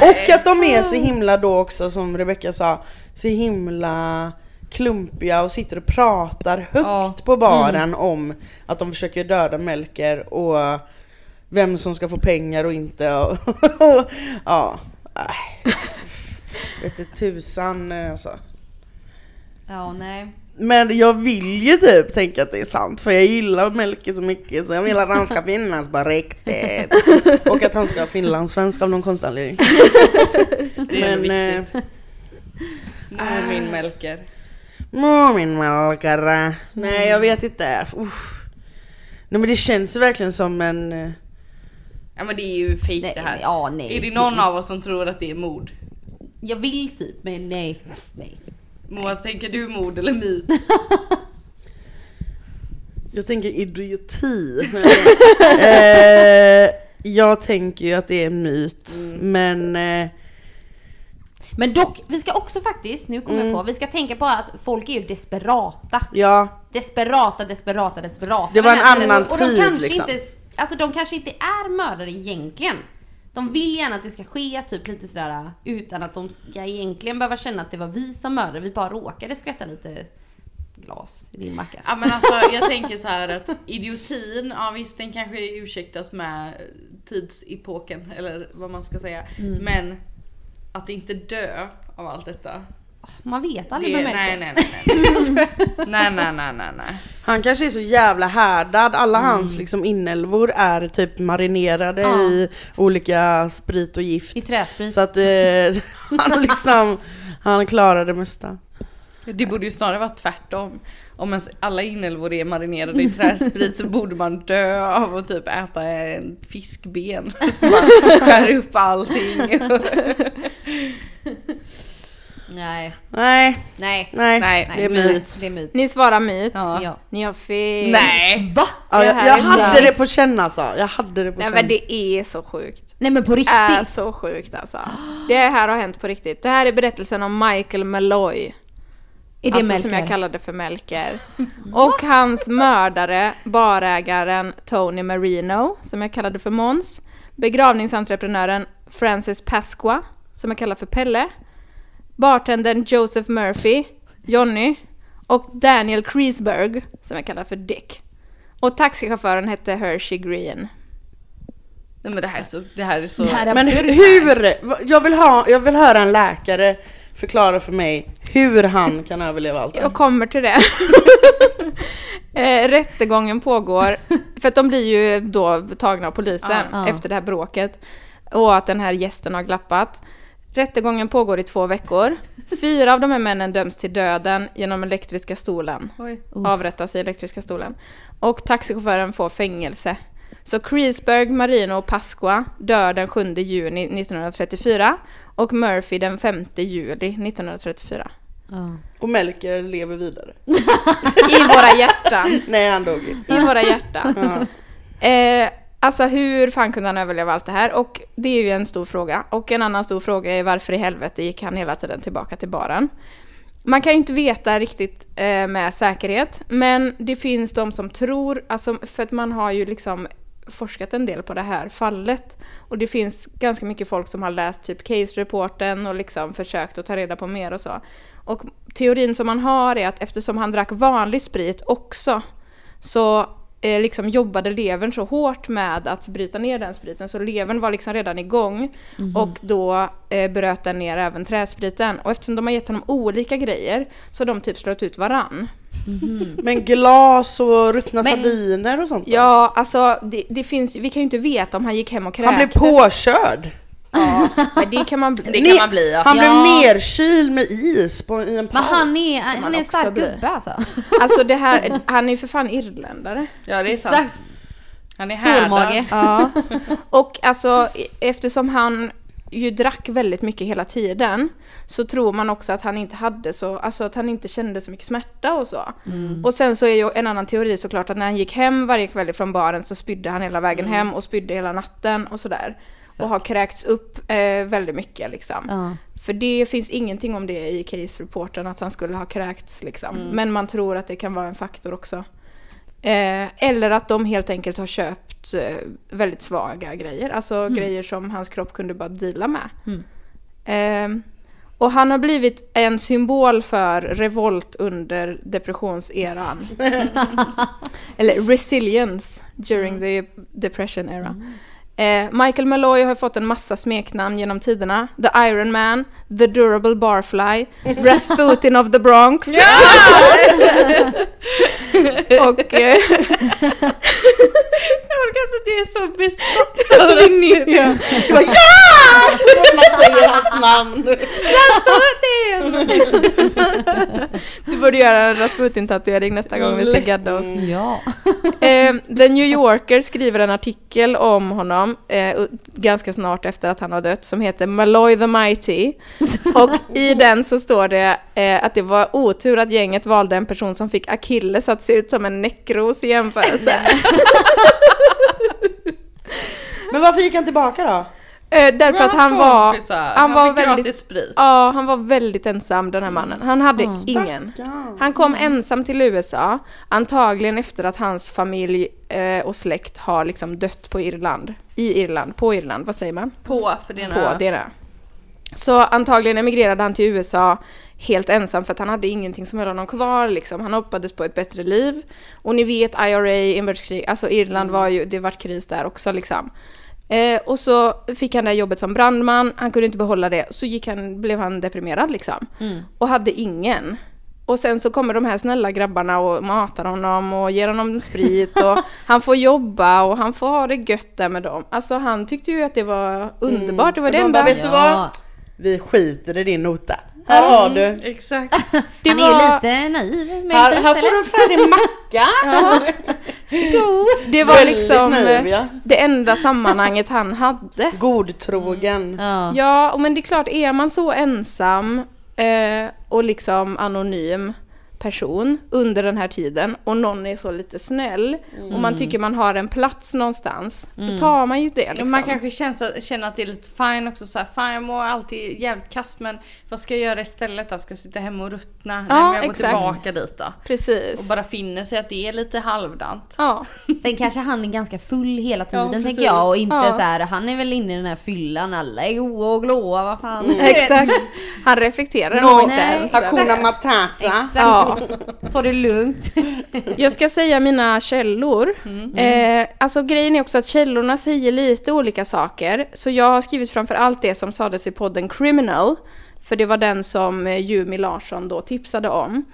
Och att de är så himla då också som Rebecca sa, så himla klumpiga och sitter och pratar högt Ja. på baren om att de försöker döda Melker och vem som ska få pengar och inte. Och ja, nej. Vet du tusan eh, alltså. Ja, nej. Men jag vill ju typ tänka att det är sant för jag gillar Melker så mycket så jag vill att han ska finnas på riktigt. Och att han ska vara finlandssvensk av någon konstig anledning. Men eh, viktigt. Mår min Melker. Må min Melker. Nej jag vet inte. Uff. Nej men det känns ju verkligen som en... Ja men det är ju fejk det här. Ja, nej. Är det någon av oss som tror att det är mord? Jag vill typ, men nej. nej. Moa, tänker du mord eller myt? Jag tänker idioti. eh, jag tänker ju att det är en myt. Men eh, Men dock, vi ska också faktiskt, nu kommer jag på, vi ska tänka på att folk är ju desperata. ja, Desperata, desperata, desperata. Det var en annan tiden. och de tid, kanske liksom. Inte, alltså de kanske inte är mördare egentligen. De vill gärna att det ska ske typ lite sådär utan att de ska egentligen behöva känna att det var vi som mördade. Vi bara råkade skvätta lite glas i din macka. Ja men alltså jag tänker så här att idiotin, ja visst den kanske ursäktas med tidsepoken eller vad man ska säga. Men att inte dö av allt detta. Man vet Det, aldrig med nej, nej, nej, nej. nej, nej, nej, nej, han kanske är så jävla härdad. Alla hans liksom inälvor är typ marinerade Ja. i olika sprit och gift. I träsprit. Så att eh, han liksom, han klarar det mesta. Det borde ju snarare vara tvärtom. Om ens alla inälvor är marinerade i träsprit så borde man dö av att typ äta en fiskben. Bara skär upp allting. Nej, Nej, nej, nej, Nej, det är myt. det är myt. Ni svarar myt. Ja. Ja. Ni har fel. Nej! Va? Ja, jag, jag hade det på känn alltså. Jag hade det på Nej känn. men det är så sjukt. Nej men på Det är riktigt? så sjukt alltså. Det här har hänt på riktigt. Det här är berättelsen om Michael Malloy. Är det alltså Melker? som jag kallade för Melker. Och hans mördare, barägaren Tony Marino, som jag kallade för Måns. Begravningsentreprenören Francis Pasqua, som jag kallar för Pelle. Bartendern Joseph Murphy, Johnny. Och Daniel Kreisberg, som jag kallar för Dick. Och taxichauffören hette Hershey Green. Nej men det här är så, det här är så... Det här är Men hur? Jag vill, ha, jag vill höra en läkare förklara för mig hur han kan överleva allt det. Jag kommer till det. eh, rättegången pågår, för att de blir ju då tagna av polisen Ja. efter det här bråket. Och att den här gästen har glappat. Rättegången pågår i två veckor. Fyra av de här männen döms till döden genom elektriska stolen. Oj. Avrättas i elektriska stolen. Och taxichauffören får fängelse. Så Kreisberg, Marino och Pasqua dör den 7 juni 1934 och Murphy den 5 juli 1934. Ja. Och Melker lever vidare. I våra hjärtan. Nej han dog. I våra hjärtan. Ja. Eh, alltså hur fan kunde han överleva allt det här? Och det är ju en stor fråga. Och en annan stor fråga är varför i helvete gick han hela tiden tillbaka till baren? Man kan ju inte veta riktigt eh, med säkerhet, men det finns de som tror, alltså för att man har ju liksom forskat en del på det här fallet. Och det finns ganska mycket folk som har läst typ case-reporten och liksom försökt att ta reda på mer och så. Och teorin som man har är att eftersom han drack vanlig sprit också så eh, liksom jobbade levern så hårt med att bryta ner den spriten så levern var liksom redan igång och då eh, bröt den ner även träspriten. Och eftersom de har gett honom olika grejer så har de typ slått ut varann. Men glas och ruttna Men- sardiner och sånt då? Ja, alltså det, det finns, vi kan ju inte veta om han gick hem och Han blev kräktes. påkörd. Ja, men det kan man bli. Det kan man bli ja. Han Ja. blev nerkyld med is på, i en Men park. han är, han är en också stark bli. gubbe alltså. Alltså det här, han är ju för fan irländare. Ja det är sant. Exakt. Han är Stormage. härdad. Ja. Och alltså e- eftersom han ju drack väldigt mycket hela tiden så tror man också att han inte hade så, alltså att han inte kände så mycket smärta och så. Och sen så är ju en annan teori såklart att när han gick hem varje kväll från baren så spydde han hela vägen hem och spydde hela natten och sådär. Och har kräkts upp eh, väldigt mycket liksom. Ja. För det finns ingenting om det i case-reporten att han skulle ha kräkts liksom. Men man tror att det kan vara en faktor också. Eh, eller att de helt enkelt har köpt eh, väldigt svaga grejer. Alltså grejer som hans kropp kunde bara deala med. Eh, Och han har blivit en symbol för revolt under depressionseran. Eller resilience during the depression era. Eh, Michael Malloy har fått en massa smeknamn genom tiderna. The Iron Man, The Durable Barfly, Rasputin of the Bronx. och... Eh, Jag orkar inte, det är så besatt av Linnea. Du bara ja! Så man säger hans namn. Du borde göra en Rasputin-tatuering nästa gång vi ska gadda oss. Ja. Eh, The New Yorker skriver en artikel om honom eh, ganska snart efter att han har dött som heter Malloy the Mighty. Och i den så står det eh, att det var otur att gänget valde en person som fick Achilles att se ut som en näckros i jämförelse. Men varför gick han tillbaka då? Eh, därför att han var, han var fick väldigt, sprit. ja, han var väldigt ensam den här mannen. Han hade ingen. Stackarn. Han kom ensam till USA, antagligen efter att hans familj eh, och släkt har liksom dött på Irland. I Irland, på Irland, vad säger man? På, för det är På, det är. Så antagligen emigrerade han till USA helt ensam för att han hade ingenting som höll honom kvar liksom. Han hoppades på ett bättre liv. Och ni vet IRA, inbördeskrig, alltså Irland var ju, det var kris där också liksom. Eh, och så fick han det här jobbet som brandman, han kunde inte behålla det, så gick han, blev han deprimerad liksom. Och hade ingen. Och sen så kommer de här snälla grabbarna och matar honom och ger honom sprit och han får jobba och han får ha det gött där med dem. Alltså han tyckte ju att det var underbart, det var det de enda. bara, vet du vad? Ja. Vi skiter i din nota. Här har du. Exakt. Det Han är ju lite naiv Här, möjligtvis, här får du en färdig macka. Det var Väldigt liksom naiv, eh, ja. det enda sammanhanget han hade. Godtrogen. Ja. Ja, och men det är klart, är man så ensam eh, och liksom anonym person under den här tiden och någon är så lite snäll och man tycker man har en plats någonstans, då tar man ju det liksom. Man kanske känner, känner att det är lite fine också så här, fan jag mår alltid jävligt kast men vad ska jag göra istället då? Ska jag sitta hemma och ruttna? Nej Ja, men jag går exakt. tillbaka dit då. Och Precis. bara finner sig att det är lite halvdant. Ja, Sen kanske han är ganska full hela tiden Ja, tänker jag och inte Ja. så här, han är väl inne i den här fyllan, alla är goa och glåa, vad fan. exakt. Han reflekterar nog inte ens. Hakuna Matata. Ja. Ta det lugnt. Jag ska säga mina källor. Eh, alltså grejen är också att källorna säger lite olika saker. Så jag har skrivit framför allt det som sades i podden Criminal. För det var den som eh, Jumi Larsson då tipsade om.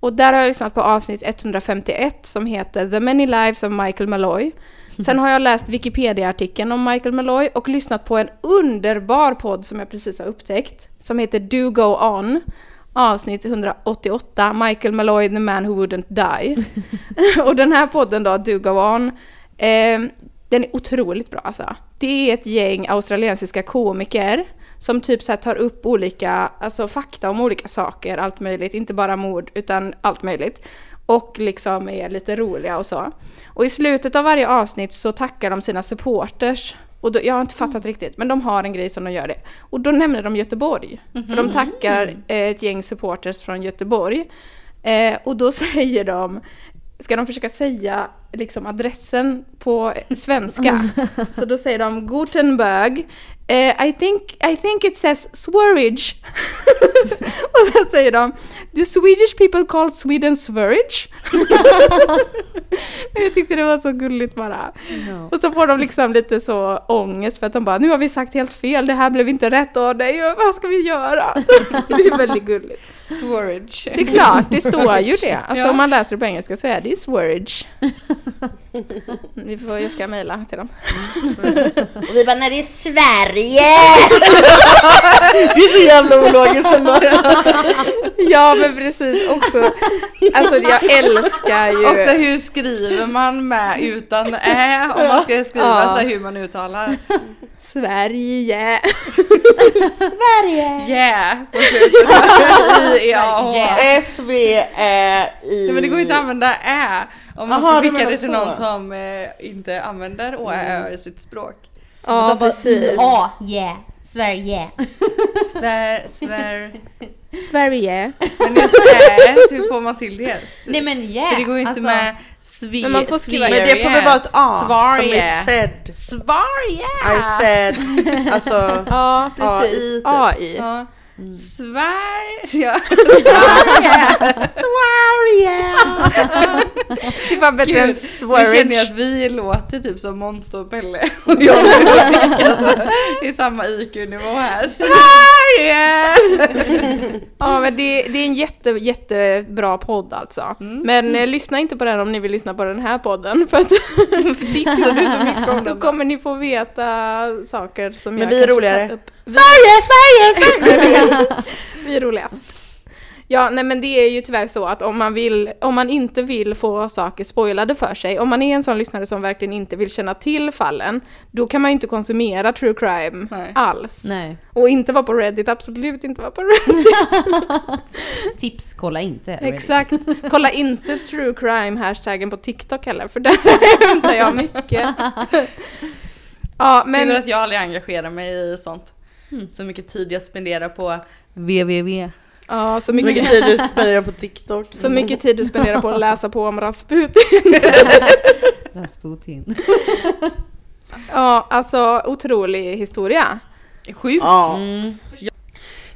Och där har jag lyssnat på avsnitt 151 som heter The Many Lives of Michael Malloy. Sen har jag läst Wikipedia-artikeln om Michael Malloy och lyssnat på en underbar podd som jag precis har upptäckt. Som heter Do Go On. Avsnitt 188, Michael Malloy, the man who wouldn't die. och den här podden då, Do Go On, eh, den är otroligt bra alltså. Det är ett gäng australiensiska komiker som typ så här tar upp olika, alltså fakta om olika saker, allt möjligt, inte bara mord utan allt möjligt. Och liksom är lite roliga och så. Och i slutet av varje avsnitt så tackar de sina supporters. Och då, jag har inte fattat riktigt, men de har en grej som de gör det. Och då nämner de Göteborg. För de tackar eh, ett gäng supporters från Göteborg. Eh, och då säger de, ska de försöka säga liksom adressen på svenska. Så då säger de Gutenberg. Eh, I, think, I think it says Swearage. och så säger de Do Swedish people call Sweden Swearage? Jag tyckte det var så gulligt bara. Och så får de liksom lite så ångest för att de bara nu har vi sagt helt fel, det här blev inte rätt av dig, vad ska vi göra? det är väldigt gulligt. Sworage. Det är klart, det står ju det. Alltså Ja. om man läser det på engelska så är det ju swearage. Vi får, jag ska mejla till dem. Och vi bara, när det är Sverige! det är så jävla ologiskt ändå. Ja men precis också. Alltså jag älskar ju. Också hur skriver man med utan ä om man ska skriva Ja. så hur man uttalar Sverige. Sverige! yeah på slutet. I, ja, yeah. S-V-Ä-I... Nej, men det går ju inte att använda ä om man Aha, ska skicka det till någon som eh, inte använder å ä i sitt språk. Ja precis. Ja, yeah. Sverige. Svär, svär. Sverige. Men just ä, hur får man till det? Nej men yeah. För det går ju inte alltså, med svi, Men man får skriva- Men det får väl vara ett A Sverige. som är said. Sverige! I said. Alltså, Ja precis. AI typ. AI. Ja. Sverige! Ja. Sverige! Det var bättre än Gud, nu känner jag Swearage. att vi låter typ som Måns och Pelle och jag alltså, i samma IQ-nivå här. Sverige! Ja men det, det är en jätte, jättebra podd alltså. Men eh, lyssna inte på den om ni vill lyssna på den här podden för att Tipsar du så mycket om då den? kommer ni få veta saker som Men jag vi är roligare. upp. Sverige, Sverige, Sverige! Vi är roligast. Ja, nej men det är ju tyvärr så att om man vill, om man inte vill få saker spoilade för sig, om man är en sån lyssnare som verkligen inte vill känna till fallen, då kan man ju inte konsumera true crime Nej. alls. Nej. Och inte vara på Reddit, absolut inte vara på Reddit. Tips, kolla inte Reddit. Exakt. Kolla inte true crime hashtaggen på TikTok heller, för där hämtar jag mycket. Ja, Men... Tur men att jag aldrig engagerar mig i sånt. Så mycket tid jag spenderar på www. ja, så Så mycket, mycket tid du spenderar på TikTok. så mycket tid du spenderar på att läsa på om Rasputin. Rasputin. Ja, alltså otrolig historia. Sjukt. Ja.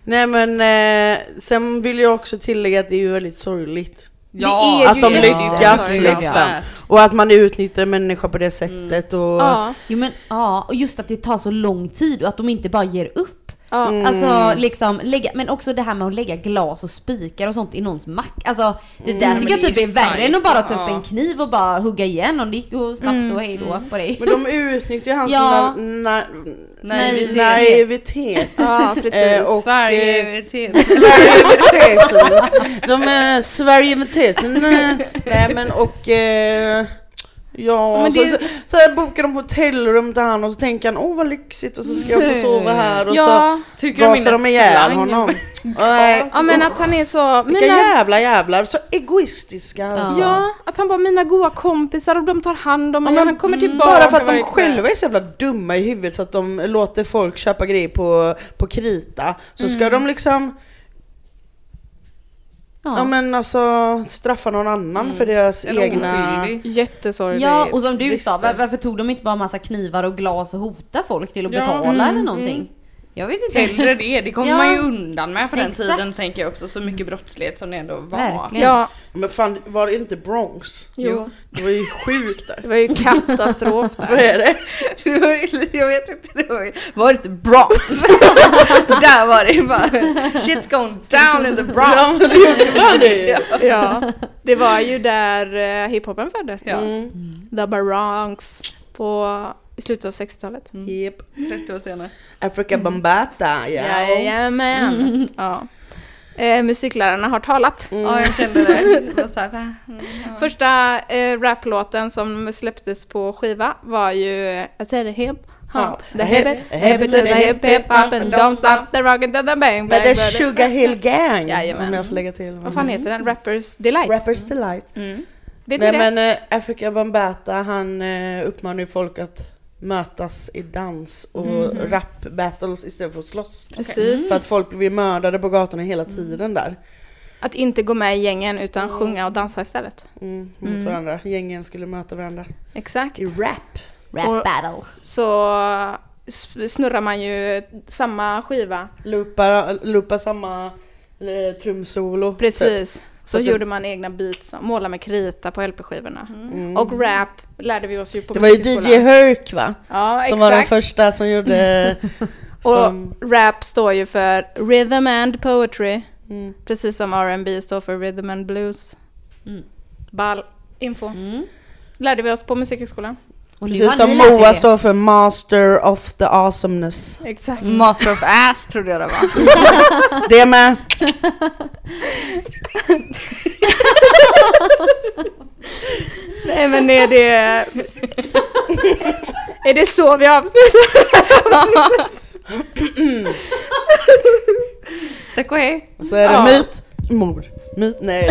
Nej men eh, sen vill jag också tillägga att det är ju väldigt sorgligt. Ja, Att de lyckas sorgligt. liksom. Och att man utnyttjar människor på det sättet och... Ja, Jo men ja, och just att det tar så lång tid och att de inte bara ger upp. Ja. Mm. Alltså liksom lägga, men också det här med att lägga glas och spikar och sånt i någons mack. Alltså det där men tycker jag det är typ är värre än att bara ta upp ja. en kniv och bara hugga igen om det gick och snabbt och hej då på dig. Men de utnyttjar ju hans Ja. na- Naivitet. naivitet. ja precis. Eh, och, Sverige-naivitet. Sverigemiteten. De är Sverigemiteten. Nej men och... Eh, ja, Men så, det- så, så här bokar de hotellrum till han och så tänker han åh vad lyxigt och så ska jag få sova här. Och Ja, så gasar de ihjäl honom. Nej, ja men att han är så, vilka mina, jävla jävlar, så egoistiska alltså. ja, att han bara mina goda kompisar och de tar hand om mig. Ja, men han kommer tillbaka Bara för att de själva är så jävla dumma i huvudet så att de låter folk köpa grejer på, på krita. Så ska de liksom ja. Ja. men alltså straffa någon annan för deras En egna... oskyldig. Jättesorgligt. Ja och som du sa, brister. var, varför tog de inte bara massa knivar och glas och hota folk till att Ja, betala mm, eller någonting? Jag vet inte. Hellre det, det kommer Ja. man ju undan med på den Exakt. tiden tänker jag också. Så mycket brottslighet som det ändå var. Verkligen. Ja, Men fan, var det inte Bronx? jo. Det var ju sjukt där. Det var ju katastrof Vad där. är det? Det var jag vet inte, det var, ju- var det inte Bronx? Där var det bara shit going down in the Ja, Bronx. men det var det ju. Ja, det var ju där uh, hiphopen föddes. Ja, Mm. The Bronx på i slutet av 60-talet. Yep. 30 år senare. Africa Bambata, ja. Jajamän. Ja. Eh, musiklärarna har talat. Ja, jag kände det. det så här? Mm, ja. Första eh, raplåten som släpptes på skiva var ju I said hip Ja. hop, the hip it, hip it to the hip hip hop and don't stop the rockin' to the bang bang. The bang. Sugar Hill Gang, Jajamän. om jag får lägga till. Vad fan heter den? Rappers Delight? Rappers Delight. Mm. Vet Nej det? men eh, Africa Bambata han eh, uppmanar ju folk att mötas i dans och rap battles istället för att slåss. Precis. För att folk blir mördade på gatorna hela tiden där. Att inte gå med i gängen utan sjunga och dansa istället. Mm, mot varandra. Gängen skulle möta varandra. Exakt. I rap. Rap Och- battle. Så snurrar man ju samma skiva. Loopar, loopar samma eh, trumsolo. typ. Så att det- gjorde man egna beats, måla med krita på LP-skivorna. Och rap lärde vi oss ju på Det var ju DJ. Herc va? Ja, Som var den exakt. första som gjorde... som, Och rap står ju för rhythm and poetry. mm. Precis som R&B står för rhythm and blues. Mm. Ball info. Mm. Lärde vi oss på musikskolan. Och Precis som Moa det. står för Master of the Awesomeness. Exakt. Master of ass trodde jag det var. Det med. Nej men är det... är det så vi avslutar? Tack och hej. Så är det Ja. myt, mord, myt, nej.